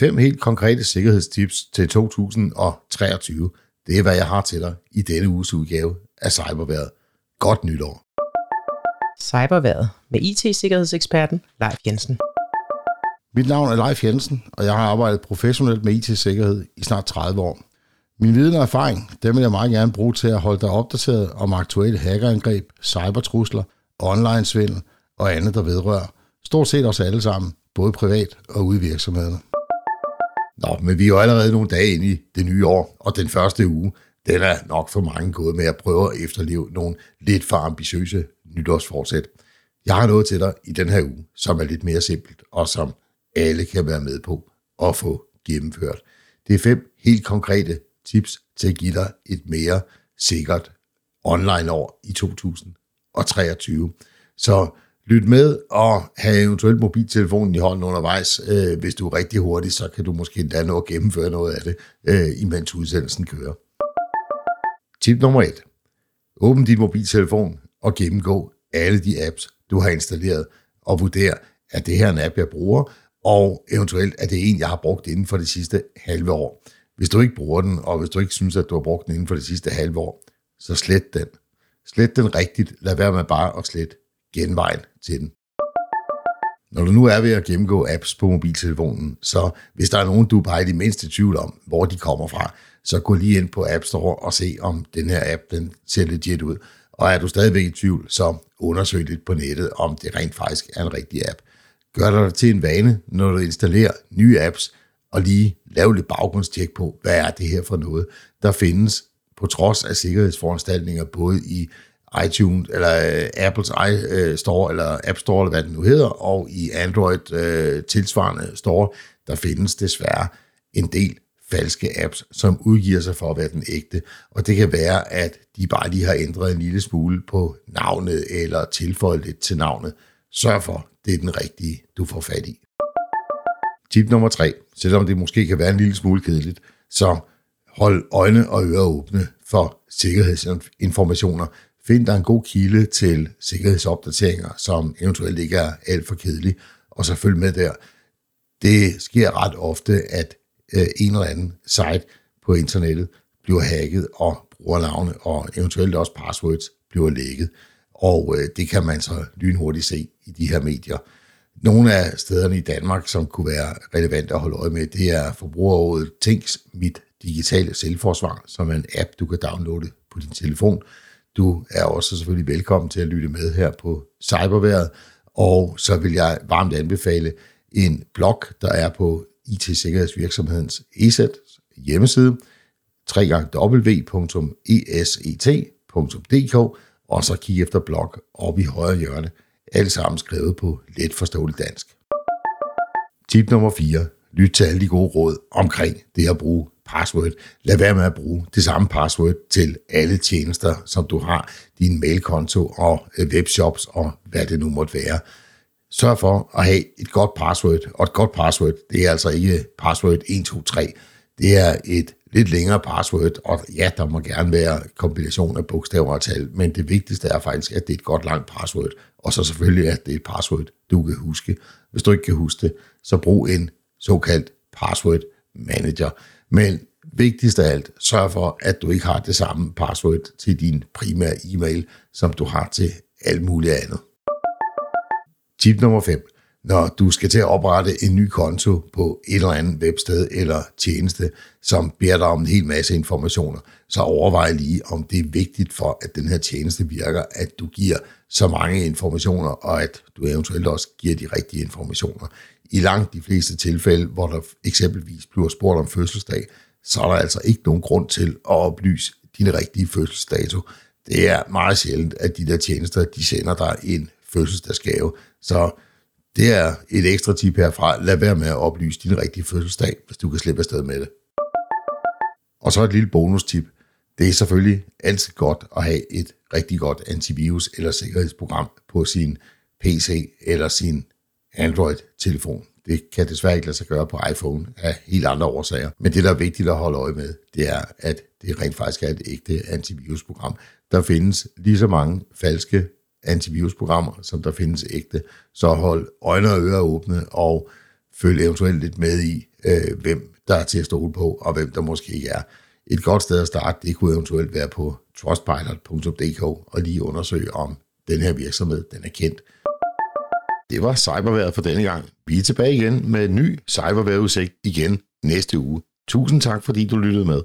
Fem helt konkrete sikkerhedstips til 2023. Det er, hvad jeg har til dig i denne uges udgave af Cyberværet. Godt nytår. Cyberværet med IT-sikkerhedseksperten Leif Jensen. Mit navn er Leif Jensen, og jeg har arbejdet professionelt med IT-sikkerhed i snart 30 år. Min viden og erfaring, dem vil jeg meget gerne bruge til at holde dig opdateret om aktuelle hackerangreb, cybertrusler, online-svindel og andet, der vedrører stort set os alle sammen, både privat og ude i virksomhederne. Nå, men vi er jo allerede nogle dage inde i det nye år, og den første uge, den er nok for mange gået med at prøve at efterleve nogle lidt for ambitiøse nytårsforsæt. Jeg har noget til dig i den her uge, som er lidt mere simpelt, og som alle kan være med på at få gennemført. Det er fem helt konkrete tips til at give dig et mere sikkert online år i 2023. Så lyt med og have eventuelt mobiltelefonen i hånden undervejs. Øh, hvis du er rigtig hurtig, så kan du måske endda nå at gennemføre noget af det, øh, imens udsendelsen kører. Tip nummer et. Åbn din mobiltelefon og gennemgå alle de apps, du har installeret, og vurder, at det her er en app, jeg bruger, og eventuelt er det en, jeg har brugt inden for det sidste halve år. Hvis du ikke bruger den, og hvis du ikke synes, at du har brugt den inden for det sidste halve år, så slet den. Slet den rigtigt. Lad være med bare at slette genvejen til den. Når du nu er ved at gennemgå apps på mobiltelefonen, så hvis der er nogen, du bare er i de mindste tvivl om, hvor de kommer fra, så gå lige ind på App Store og se, om den her app den ser legit ud. Og er du stadigvæk i tvivl, så undersøg lidt på nettet, om det rent faktisk er en rigtig app. Gør dig til en vane, når du installerer nye apps, og lige lave lidt baggrundstjek på, hvad er det her for noget. Der findes på trods af sikkerhedsforanstaltninger både i iTunes, eller uh, Apples øh, Store eller App Store, eller hvad den nu hedder, og i Android uh, tilsvarende store, der findes desværre en del falske apps, som udgiver sig for at være den ægte. Og det kan være, at de bare lige har ændret en lille smule på navnet, eller tilføjet lidt til navnet. Sørg for, det er den rigtige, du får fat i. Tip nummer tre, selvom det måske kan være en lille smule kedeligt, så hold øjne og ører åbne for sikkerhedsinformationer. Find dig en god kilde til sikkerhedsopdateringer, som eventuelt ikke er alt for kedelige, og så følg med der. Det sker ret ofte, at øh, en eller anden site på internettet bliver hacket, og brugernavne og eventuelt også passwords bliver lækket. Og øh, det kan man så lynhurtigt se i de her medier. Nogle af stederne i Danmark, som kunne være relevant at holde øje med, det er forbrugerrådet Tænks Mit Digitale Selvforsvar, som er en app, du kan downloade på din telefon. Du er også selvfølgelig velkommen til at lytte med her på Cyberværet, og så vil jeg varmt anbefale en blog, der er på IT-sikkerhedsvirksomhedens ESET hjemmeside, www.eset.dk, og så kig efter blog op i højre hjørne alt sammen skrevet på let forståeligt dansk. Tip nummer 4. Lyt til alle de gode råd omkring det at bruge password. Lad være med at bruge det samme password til alle tjenester, som du har, din mailkonto og øh, webshops og hvad det nu måtte være. Sørg for at have et godt password, og et godt password, det er altså ikke password 123. Det er et lidt længere password, og ja, der må gerne være kombination af bogstaver og tal, men det vigtigste er faktisk, at det er et godt langt password, og så selvfølgelig, at det er et password, du kan huske. Hvis du ikke kan huske det, så brug en såkaldt password manager. Men vigtigst af alt, sørg for, at du ikke har det samme password til din primære e-mail, som du har til alt muligt andet. Tip nummer 5 når du skal til at oprette en ny konto på et eller andet websted eller tjeneste, som beder dig om en hel masse informationer, så overvej lige, om det er vigtigt for, at den her tjeneste virker, at du giver så mange informationer, og at du eventuelt også giver de rigtige informationer. I langt de fleste tilfælde, hvor der eksempelvis bliver spurgt om fødselsdag, så er der altså ikke nogen grund til at oplyse din rigtige fødselsdato. Det er meget sjældent, at de der tjenester, de sender dig en fødselsdagsgave. Så det er et ekstra tip herfra. Lad være med at oplyse din rigtige fødselsdag, hvis du kan slippe afsted med det. Og så et lille bonustip. Det er selvfølgelig altid godt at have et rigtig godt antivirus eller sikkerhedsprogram på sin PC eller sin Android-telefon. Det kan desværre ikke lade sig gøre på iPhone af helt andre årsager. Men det, der er vigtigt at holde øje med, det er, at det rent faktisk er et ægte antivirusprogram. Der findes lige så mange falske antivirusprogrammer, som der findes ægte. Så hold øjne og ører åbne, og følg eventuelt lidt med i, øh, hvem der er til at stole på, og hvem der måske ikke er. Et godt sted at starte, det kunne eventuelt være på trustpilot.dk og lige undersøge, om den her virksomhed den er kendt. Det var cyberværet for denne gang. Vi er tilbage igen med en ny cyberværetudsigt igen næste uge. Tusind tak, fordi du lyttede med.